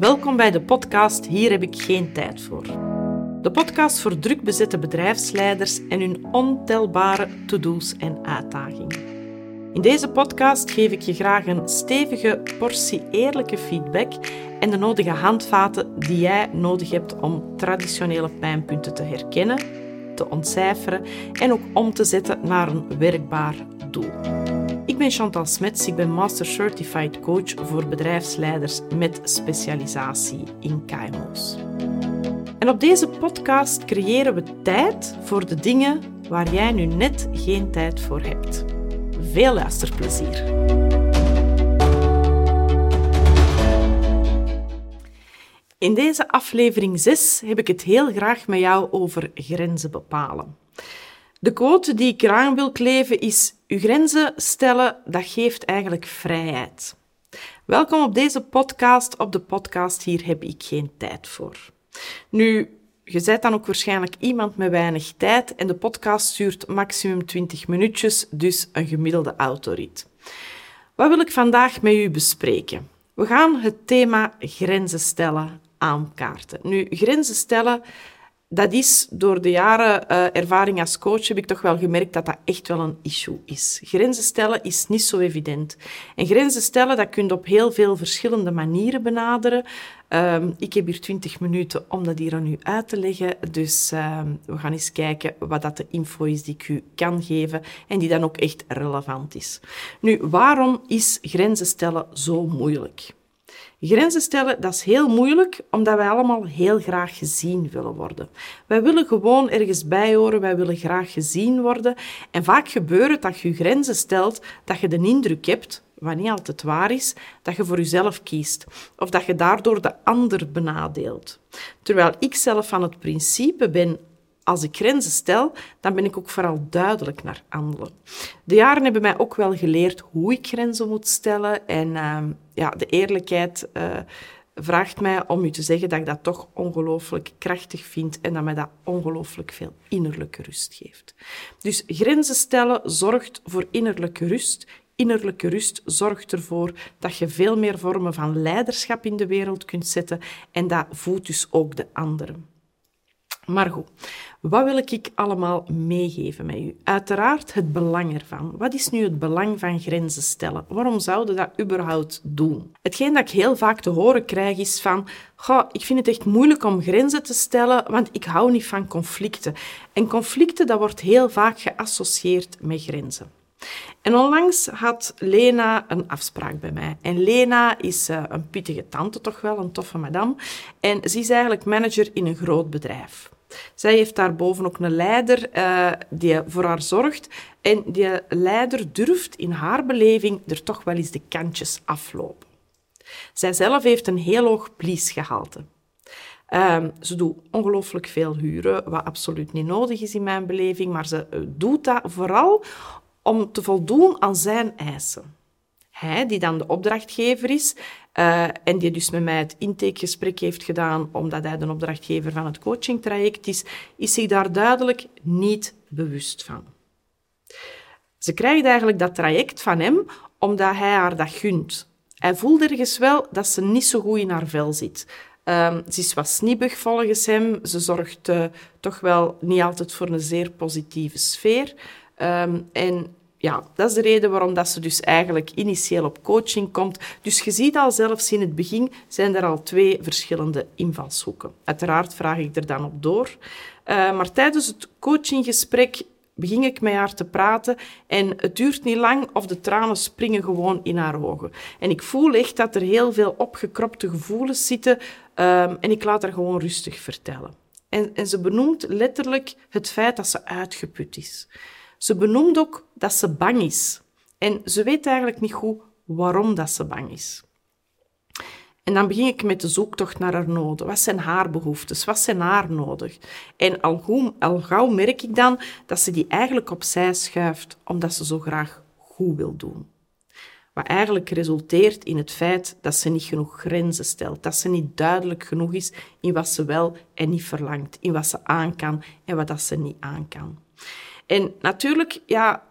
welkom bij de podcast Hier heb ik geen tijd voor. De podcast voor druk bezette bedrijfsleiders en hun ontelbare to-do's en uitdagingen. In deze podcast geef ik je graag een stevige portie eerlijke feedback en de nodige handvaten die jij nodig hebt om traditionele pijnpunten te herkennen, te ontcijferen en ook om te zetten naar een werkbaar doel. Ik ben Chantal Smets, ik ben Master Certified Coach voor bedrijfsleiders met specialisatie in KMO's. En op deze podcast creëren we tijd voor de dingen waar jij nu net geen tijd voor hebt. Veel luisterplezier! In deze aflevering 6 heb ik het heel graag met jou over grenzen bepalen. De quote die ik eraan wil kleven is: Uw grenzen stellen, dat geeft eigenlijk vrijheid. Welkom op deze podcast. Op de podcast hier heb ik geen tijd voor. Nu, je bent dan ook waarschijnlijk iemand met weinig tijd en de podcast duurt maximum 20 minuutjes, dus een gemiddelde autorit. Wat wil ik vandaag met u bespreken? We gaan het thema grenzen stellen aankaarten. Nu, grenzen stellen dat is door de jaren uh, ervaring als coach heb ik toch wel gemerkt dat dat echt wel een issue is. Grenzen stellen is niet zo evident. En grenzen stellen, dat kun je op heel veel verschillende manieren benaderen. Um, ik heb hier twintig minuten om dat hier aan u uit te leggen. Dus um, we gaan eens kijken wat dat de info is die ik u kan geven en die dan ook echt relevant is. Nu, waarom is grenzen stellen zo moeilijk? Grenzen stellen, dat is heel moeilijk, omdat wij allemaal heel graag gezien willen worden. Wij willen gewoon ergens bij horen, wij willen graag gezien worden. En vaak gebeurt het dat je grenzen stelt, dat je de indruk hebt, wat niet altijd waar is, dat je voor jezelf kiest. Of dat je daardoor de ander benadeelt. Terwijl ik zelf van het principe ben, als ik grenzen stel, dan ben ik ook vooral duidelijk naar anderen. De jaren hebben mij ook wel geleerd hoe ik grenzen moet stellen. En uh, ja, de eerlijkheid uh, vraagt mij om u te zeggen dat ik dat toch ongelooflijk krachtig vind en dat mij dat ongelooflijk veel innerlijke rust geeft. Dus grenzen stellen zorgt voor innerlijke rust. Innerlijke rust zorgt ervoor dat je veel meer vormen van leiderschap in de wereld kunt zetten en dat voedt dus ook de anderen. Maar goed, wat wil ik allemaal meegeven met u? Uiteraard het belang ervan. Wat is nu het belang van grenzen stellen? Waarom zouden dat überhaupt doen? Hetgeen dat ik heel vaak te horen krijg is van, goh, ik vind het echt moeilijk om grenzen te stellen, want ik hou niet van conflicten. En conflicten, dat wordt heel vaak geassocieerd met grenzen. En onlangs had Lena een afspraak bij mij. En Lena is uh, een pittige tante, toch wel, een toffe madame. En ze is eigenlijk manager in een groot bedrijf. Zij heeft daarboven ook een leider uh, die voor haar zorgt. En die leider durft in haar beleving er toch wel eens de kantjes aflopen. Zij zelf heeft een heel hoog please-gehalte. Um, ze doet ongelooflijk veel huren, wat absoluut niet nodig is in mijn beleving, maar ze eh, doet dat vooral om te voldoen aan zijn eisen. Hij, die dan de opdrachtgever is, uh, en die dus met mij het intakegesprek heeft gedaan, omdat hij de opdrachtgever van het coachingtraject is, is zich daar duidelijk niet bewust van. Ze krijgt eigenlijk dat traject van hem omdat hij haar dat gunt. Hij voelt ergens wel dat ze niet zo goed in haar vel zit. Um, ze is wat snibbig volgens hem. Ze zorgt uh, toch wel niet altijd voor een zeer positieve sfeer. Um, en ja, dat is de reden waarom dat ze dus eigenlijk initieel op coaching komt. Dus je ziet al zelfs in het begin zijn er al twee verschillende invalshoeken. Uiteraard vraag ik er dan op door. Uh, maar tijdens het coachinggesprek begin ik met haar te praten en het duurt niet lang of de tranen springen gewoon in haar ogen. En ik voel echt dat er heel veel opgekropte gevoelens zitten um, en ik laat haar gewoon rustig vertellen. En, en ze benoemt letterlijk het feit dat ze uitgeput is. Ze benoemt ook dat ze bang is. En ze weet eigenlijk niet goed waarom dat ze bang is. En dan begin ik met de zoektocht naar haar noden. Wat zijn haar behoeftes? Wat zijn haar nodig? En al, al gauw merk ik dan dat ze die eigenlijk opzij schuift, omdat ze zo graag goed wil doen. Wat eigenlijk resulteert in het feit dat ze niet genoeg grenzen stelt, dat ze niet duidelijk genoeg is in wat ze wel en niet verlangt, in wat ze aan kan en wat dat ze niet aan kan. En natuurlijk, ja,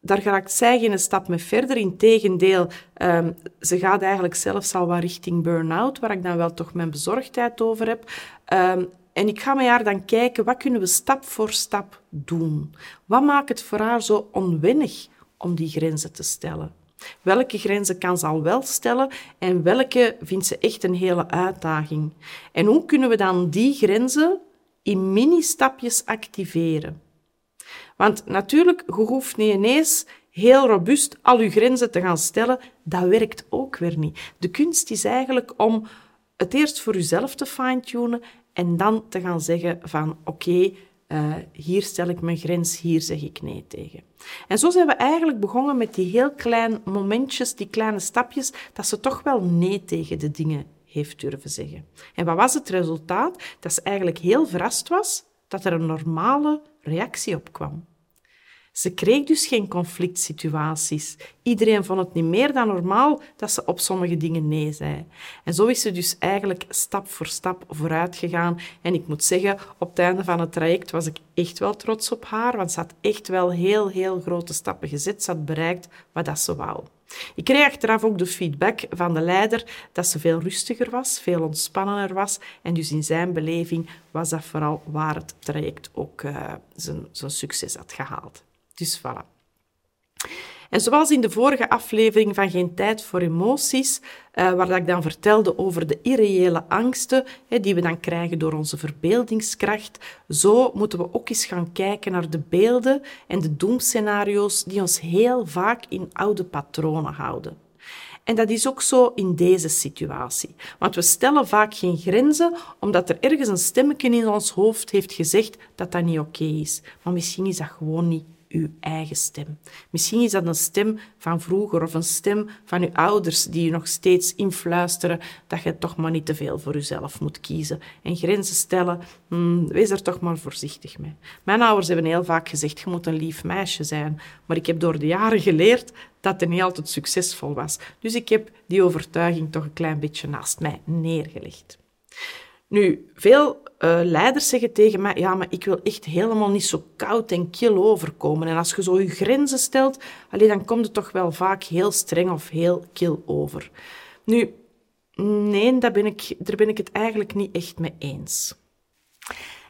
daar gaat zij geen stap mee verder. Integendeel, um, ze gaat eigenlijk zelfs al wat richting burn-out, waar ik dan wel toch mijn bezorgdheid over heb. Um, en ik ga met haar dan kijken, wat kunnen we stap voor stap doen? Wat maakt het voor haar zo onwennig om die grenzen te stellen? Welke grenzen kan ze al wel stellen en welke vindt ze echt een hele uitdaging? En hoe kunnen we dan die grenzen in mini-stapjes activeren? Want natuurlijk, je hoeft niet ineens heel robuust al je grenzen te gaan stellen. Dat werkt ook weer niet. De kunst is eigenlijk om het eerst voor jezelf te fine-tunen en dan te gaan zeggen van oké, uh, hier stel ik mijn grens, hier zeg ik nee tegen. En zo zijn we eigenlijk begonnen met die heel kleine momentjes, die kleine stapjes, dat ze toch wel nee tegen de dingen heeft durven zeggen. En wat was het resultaat? Dat ze eigenlijk heel verrast was dat er een normale reactie op kwam. Ze kreeg dus geen conflict situaties. Iedereen vond het niet meer dan normaal dat ze op sommige dingen nee zei. En zo is ze dus eigenlijk stap voor stap vooruit gegaan. En ik moet zeggen, op het einde van het traject was ik echt wel trots op haar, want ze had echt wel heel, heel grote stappen gezet. Ze had bereikt wat dat ze wou. Ik kreeg achteraf ook de feedback van de leider dat ze veel rustiger was, veel ontspannender was. En dus in zijn beleving was dat vooral waar het traject ook uh, zijn, zijn succes had gehaald. Dus voilà. En zoals in de vorige aflevering van Geen Tijd voor Emoties, uh, waar ik dan vertelde over de irreële angsten hè, die we dan krijgen door onze verbeeldingskracht, zo moeten we ook eens gaan kijken naar de beelden en de doemscenario's die ons heel vaak in oude patronen houden. En dat is ook zo in deze situatie. Want we stellen vaak geen grenzen, omdat er ergens een stemmetje in ons hoofd heeft gezegd dat dat niet oké is. Maar misschien is dat gewoon niet uw eigen stem. Misschien is dat een stem van vroeger of een stem van uw ouders die je nog steeds influisteren dat je toch maar niet te veel voor jezelf moet kiezen. En grenzen stellen, hmm, wees er toch maar voorzichtig mee. Mijn ouders hebben heel vaak gezegd, je moet een lief meisje zijn. Maar ik heb door de jaren geleerd dat het niet altijd succesvol was. Dus ik heb die overtuiging toch een klein beetje naast mij neergelegd. Nu, veel uh, leiders zeggen tegen mij, ja, maar ik wil echt helemaal niet zo koud en kil overkomen. En als je zo je grenzen stelt, alleen dan komt het toch wel vaak heel streng of heel kil over. Nu, nee, daar ben ik, ben ik het eigenlijk niet echt mee eens.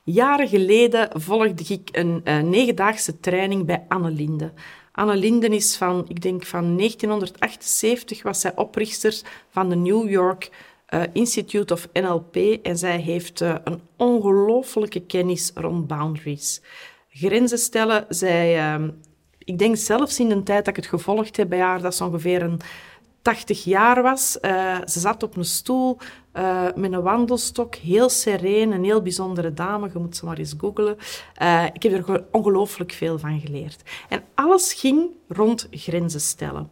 Jaren geleden volgde ik een uh, negendaagse training bij Anne Linde. Anne is van, ik denk van 1978, was zij oprichter van de New York uh, Institute of NLP en zij heeft uh, een ongelooflijke kennis rond boundaries. Grenzen stellen, zij, uh, ik denk zelfs in de tijd dat ik het gevolgd heb bij haar, dat ze ongeveer een 80 jaar was. Uh, ze zat op een stoel met een wandelstok, heel sereen, een heel bijzondere dame. Je moet ze maar eens googlen. ik heb er ongelooflijk veel van geleerd. En alles ging rond grenzen stellen.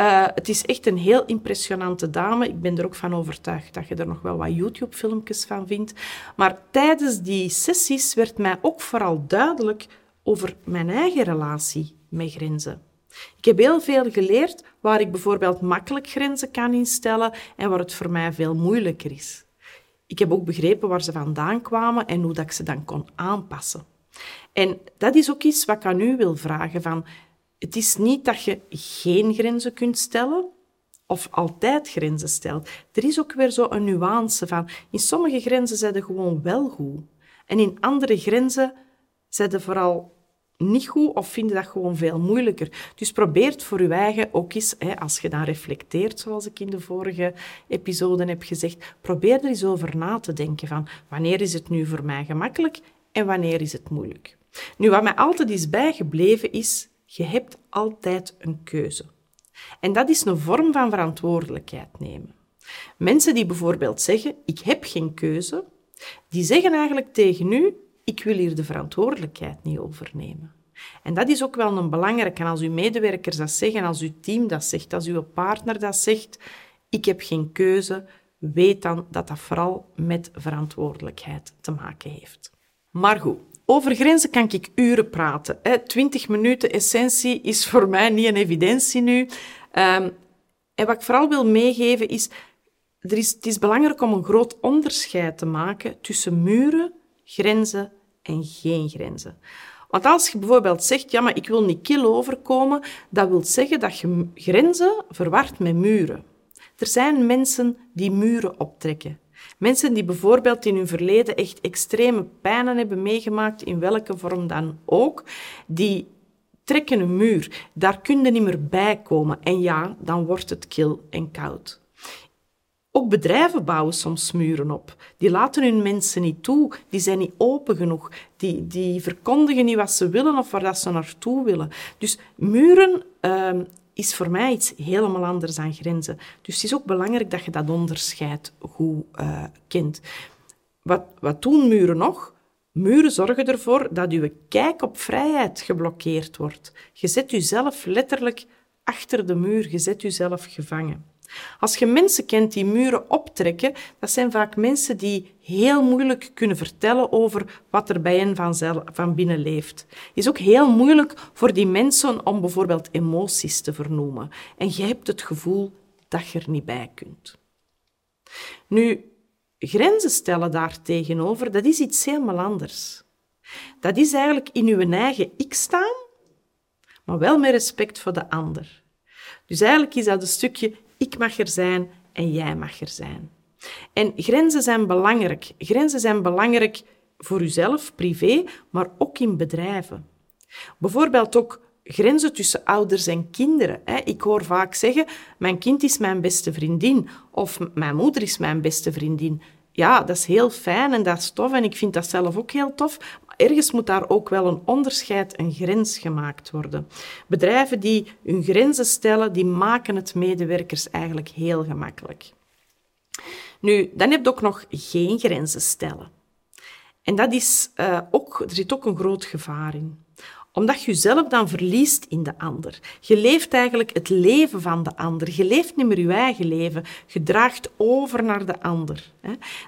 Uh, het is echt een heel impressionante dame. Ik ben er ook van overtuigd dat je er nog wel wat YouTube-filmpjes van vindt. Maar tijdens die sessies werd mij ook vooral duidelijk over mijn eigen relatie met grenzen. Ik heb heel veel geleerd waar ik bijvoorbeeld makkelijk grenzen kan instellen en waar het voor mij veel moeilijker is. Ik heb ook begrepen waar ze vandaan kwamen en hoe dat ik ze dan kon aanpassen. En dat is ook iets wat ik aan u wil vragen. Van, het is niet dat je geen grenzen kunt stellen of altijd grenzen stelt. Er is ook weer zo een nuance van. In sommige grenzen zijn ze gewoon wel goed. En in andere grenzen zijn ze vooral niet goed of vinden dat gewoon veel moeilijker. Dus probeer voor je eigen ook eens, hè, als je dan reflecteert, zoals ik in de vorige episode heb gezegd, probeer er eens over na te denken van wanneer is het nu voor mij gemakkelijk en wanneer is het moeilijk. Nu, wat mij altijd is bijgebleven is, je hebt altijd een keuze. En dat is een vorm van verantwoordelijkheid nemen. Mensen die bijvoorbeeld zeggen, ik heb geen keuze, die zeggen eigenlijk tegen u, ik wil hier de verantwoordelijkheid niet overnemen. En dat is ook wel een belangrijke. Als uw medewerkers dat zeggen, als uw team dat zegt, als uw partner dat zegt, ik heb geen keuze, weet dan dat dat vooral met verantwoordelijkheid te maken heeft. Maar goed, over grenzen kan ik uren praten. Hè. 20 minuten essentie is voor mij niet een evidentie nu. Um, en wat ik vooral wil meegeven is, er is, het is belangrijk om een groot onderscheid te maken tussen muren, grenzen en geen grenzen Want als je bijvoorbeeld zegt, ja, maar ik wil niet kil overkomen, dat wil zeggen dat je grenzen verward met muren. Er zijn mensen die muren optrekken. Mensen die bijvoorbeeld in hun verleden echt extreme pijnen hebben meegemaakt, in welke vorm dan ook, die trekken een muur. Daar kun je niet meer bij komen. En ja, dan wordt het kil en koud. Ook bedrijven bouwen soms muren op. Die laten hun mensen niet toe. Die zijn niet open genoeg. Die, die verkondigen niet wat ze willen of waar dat ze naartoe willen. Dus muren uh, is voor mij iets helemaal anders dan grenzen. Dus het is ook belangrijk dat je dat onderscheid goed uh, kent. Wat, wat doen muren nog? Muren zorgen ervoor dat je kijk op vrijheid geblokkeerd wordt. Je zet jezelf letterlijk achter de muur, je zet jezelf gevangen. Als je mensen kent die muren optrekken, dat zijn vaak mensen die heel moeilijk kunnen vertellen over wat er bij hen van, binnen leeft. Het is ook heel moeilijk voor die mensen om bijvoorbeeld emoties te vernoemen. En je hebt het gevoel dat je er niet bij kunt. Nu, grenzen stellen daartegenover, dat is iets helemaal anders. Dat is eigenlijk in uw eigen ik staan, maar wel met respect voor de ander. Dus eigenlijk is dat een stukje ik mag er zijn en jij mag er zijn. En grenzen zijn belangrijk. Grenzen zijn belangrijk voor uzelf, privé, maar ook in bedrijven. Bijvoorbeeld ook grenzen tussen ouders en kinderen. Ik hoor vaak zeggen, mijn kind is mijn beste vriendin of mijn moeder is mijn beste vriendin. Ja, dat is heel fijn en dat is tof en ik vind dat zelf ook heel tof, ergens moet daar ook wel een onderscheid, een grens gemaakt worden. Bedrijven die hun grenzen stellen, die maken het medewerkers eigenlijk heel gemakkelijk. Nu, dan heb je ook nog geen grenzen stellen. En dat is uh, ook, er zit ook een groot gevaar in omdat je jezelf dan verliest in de ander. Je leeft eigenlijk het leven van de ander. Je leeft niet meer je eigen leven. Je draagt over naar de ander.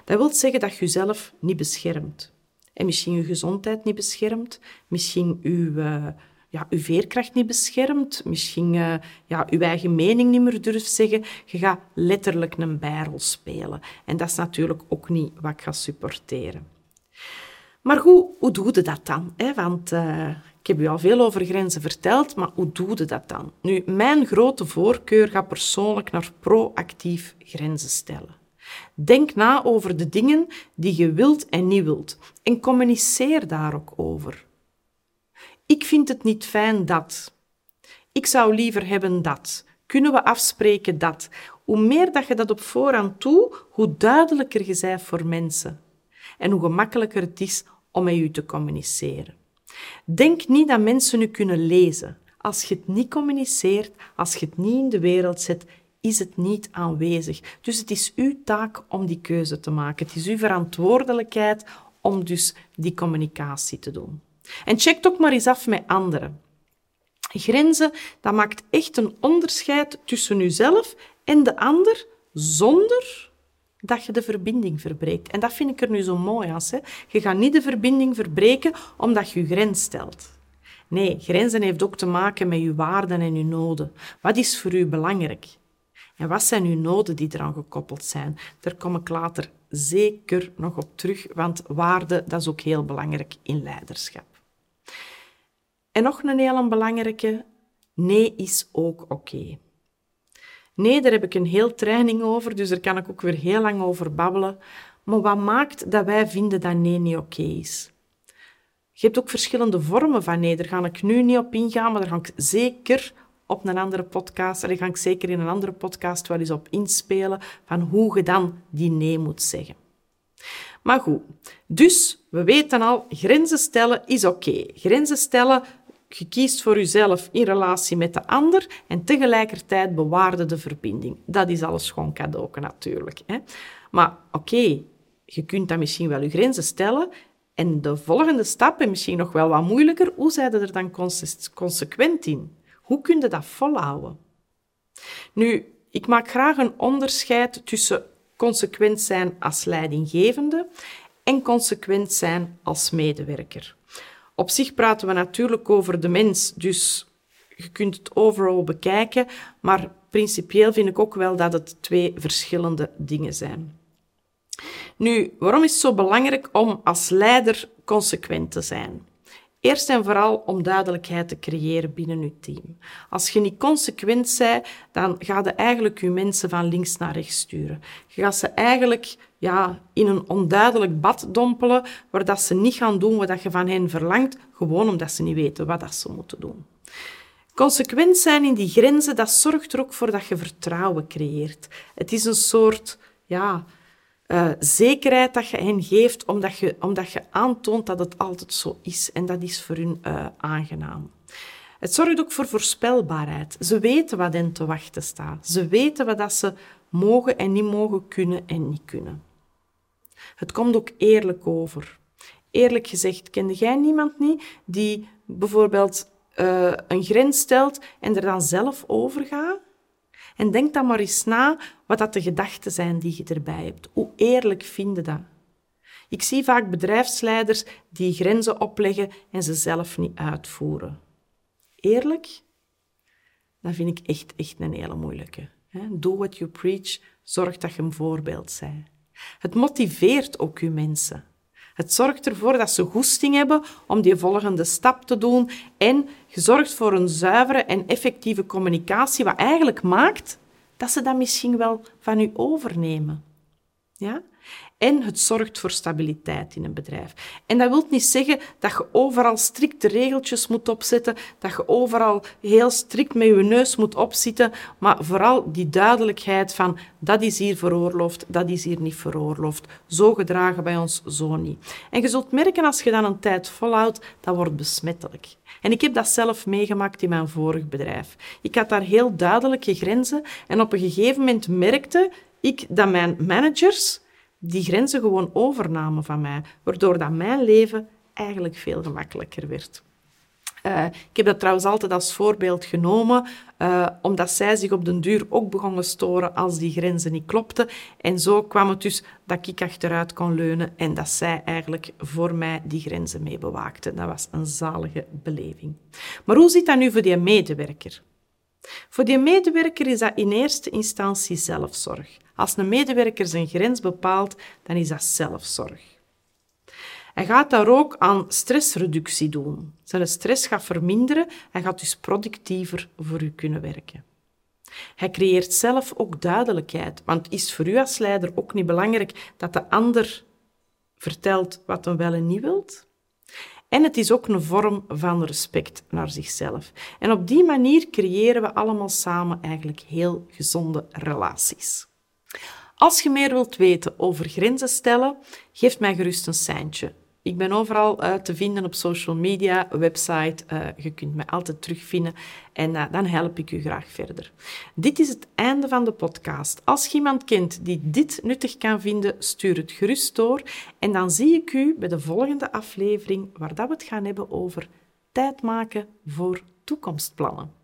Dat wil zeggen dat je jezelf niet beschermt en misschien uw gezondheid niet beschermt, misschien uw, uh, ja, veerkracht niet beschermt, misschien uh, ja, uw eigen mening niet meer durft zeggen. Je gaat letterlijk een bijrol spelen. En dat is natuurlijk ook niet wat ik ga supporteren. Maar hoe, doe je dat dan? Want uh, ik heb u al veel over grenzen verteld, maar hoe doe je dat dan? Nu, mijn grote voorkeur gaat persoonlijk naar proactief grenzen stellen. Denk na over de dingen die je wilt en niet wilt en communiceer daar ook over. Ik vind het niet fijn dat. Ik zou liever hebben dat. Kunnen we afspreken dat? Hoe meer dat je dat op voorhand doet, hoe duidelijker je bent voor mensen. En hoe gemakkelijker het is om met je te communiceren. Denk niet dat mensen u kunnen lezen. Als je het niet communiceert, als je het niet in de wereld zet, is het niet aanwezig. Dus het is uw taak om die keuze te maken. Het is uw verantwoordelijkheid om dus die communicatie te doen. En check ook maar eens af met anderen. Grenzen, dat maakt echt een onderscheid tussen uzelf en de ander, zonder dat je de verbinding verbreekt. En dat vind ik er nu zo mooi aan. Hè? Je gaat niet de verbinding verbreken omdat je je grens stelt. Nee, grenzen heeft ook te maken met je waarden en je noden. Wat is voor u belangrijk? En wat zijn uw noden die eraan gekoppeld zijn? Daar kom ik later zeker nog op terug, want waarde dat is ook heel belangrijk in leiderschap. En nog een heel belangrijke, nee is ook oké. Nee, daar heb ik een heel training over, dus daar kan ik ook weer heel lang over babbelen. Maar wat maakt dat wij vinden dat nee niet oké is? Je hebt ook verschillende vormen van nee. Daar ga ik nu niet op ingaan, maar daar ga ik zeker op een andere podcast. Daar ga ik zeker in een andere podcast wel eens op inspelen van hoe je dan die nee moet zeggen. Maar goed, dus we weten al, grenzen stellen is oké. Grenzen stellen, je kiest voor jezelf in relatie met de ander en tegelijkertijd bewaarde de verbinding. Dat is alles gewoon cadeau natuurlijk. Hè? Maar oké, je kunt dan misschien wel je grenzen stellen en de volgende stap, en misschien nog wel wat moeilijker, hoe zijn er dan consequent in? Hoe kun je dat volhouden? Nu, ik maak graag een onderscheid tussen consequent zijn als leidinggevende en consequent zijn als medewerker. Op zich praten we natuurlijk over de mens, dus je kunt het overal bekijken, maar principieel vind ik ook wel dat het twee verschillende dingen zijn. Nu, waarom is het zo belangrijk om als leider consequent te zijn? Eerst en vooral om duidelijkheid te creëren binnen je team. Als je niet consequent bent, dan ga je eigenlijk je mensen van links naar rechts sturen. Je gaat ze eigenlijk ja, in een onduidelijk bad dompelen, waar dat ze niet gaan doen wat je van hen verlangt, gewoon omdat ze niet weten wat dat ze moeten doen. Consequent zijn in die grenzen, dat zorgt er ook voor dat je vertrouwen creëert. Het is een soort ja, uh, zekerheid dat je hen geeft, omdat je, omdat je aantoont dat het altijd zo is. En dat is voor hun uh, aangenaam. Het zorgt ook voor voorspelbaarheid. Ze weten wat hen te wachten staat. Ze weten wat dat ze mogen en niet mogen, kunnen en niet kunnen. Het komt ook eerlijk over. Eerlijk gezegd, kende jij niemand niet die bijvoorbeeld uh, een grens stelt en er dan zelf over gaat? En denk dan maar eens na wat dat de gedachten zijn die je erbij hebt. Hoe eerlijk vinden dat? Ik zie vaak bedrijfsleiders die grenzen opleggen en ze zelf niet uitvoeren. Eerlijk? Dat vind ik echt, echt een hele moeilijke. Do what you preach, zorg dat je een voorbeeld bent. Het motiveert ook je mensen. Het zorgt ervoor dat ze goesting hebben om die volgende stap te doen en je zorgt voor een zuivere en effectieve communicatie, wat eigenlijk maakt dat ze dat misschien wel van u overnemen. Ja? En het zorgt voor stabiliteit in een bedrijf. En dat wil niet zeggen dat je overal strikte regeltjes moet opzetten, dat je overal heel strikt met je neus moet opzitten, maar vooral die duidelijkheid van dat is hier veroorloofd, dat is hier niet veroorloofd. Zo gedragen bij ons, zo niet. En je zult merken als je dan een tijd volhoudt, dat wordt besmettelijk. En ik heb dat zelf meegemaakt in mijn vorig bedrijf. Ik had daar heel duidelijke grenzen en op een gegeven moment merkte dat mijn managers die grenzen gewoon overnamen van mij, waardoor dat mijn leven eigenlijk veel gemakkelijker werd. Uh, ik heb dat trouwens altijd als voorbeeld genomen, uh, omdat zij zich op den duur ook begonnen storen als die grenzen niet klopten. En zo kwam het dus dat ik achteruit kon leunen en dat zij eigenlijk voor mij die grenzen mee bewaakte. Dat was een zalige beleving. Maar hoe zit dat nu voor die medewerker? Voor die medewerker is dat in eerste instantie zelfzorg. Als een medewerker zijn grens bepaalt, dan is dat zelfzorg. Hij gaat daar ook aan stressreductie doen. Zijn stress gaat verminderen en gaat dus productiever voor u kunnen werken. Hij creëert zelf ook duidelijkheid, want is voor u als leider ook niet belangrijk dat de ander vertelt wat hij wel en niet wilt? En het is ook een vorm van respect naar zichzelf. En op die manier creëren we allemaal samen eigenlijk heel gezonde relaties. Als je meer wilt weten over grenzen stellen, geef mij gerust een seintje. Ik ben overal uh, te vinden op social media, website. Uh, je kunt mij altijd terugvinden en uh, dan help ik u graag verder. Dit is het einde van de podcast. Als je iemand kent die dit nuttig kan vinden, stuur het gerust door. En dan zie ik u bij de volgende aflevering, waar dat we het gaan hebben over tijd maken voor toekomstplannen.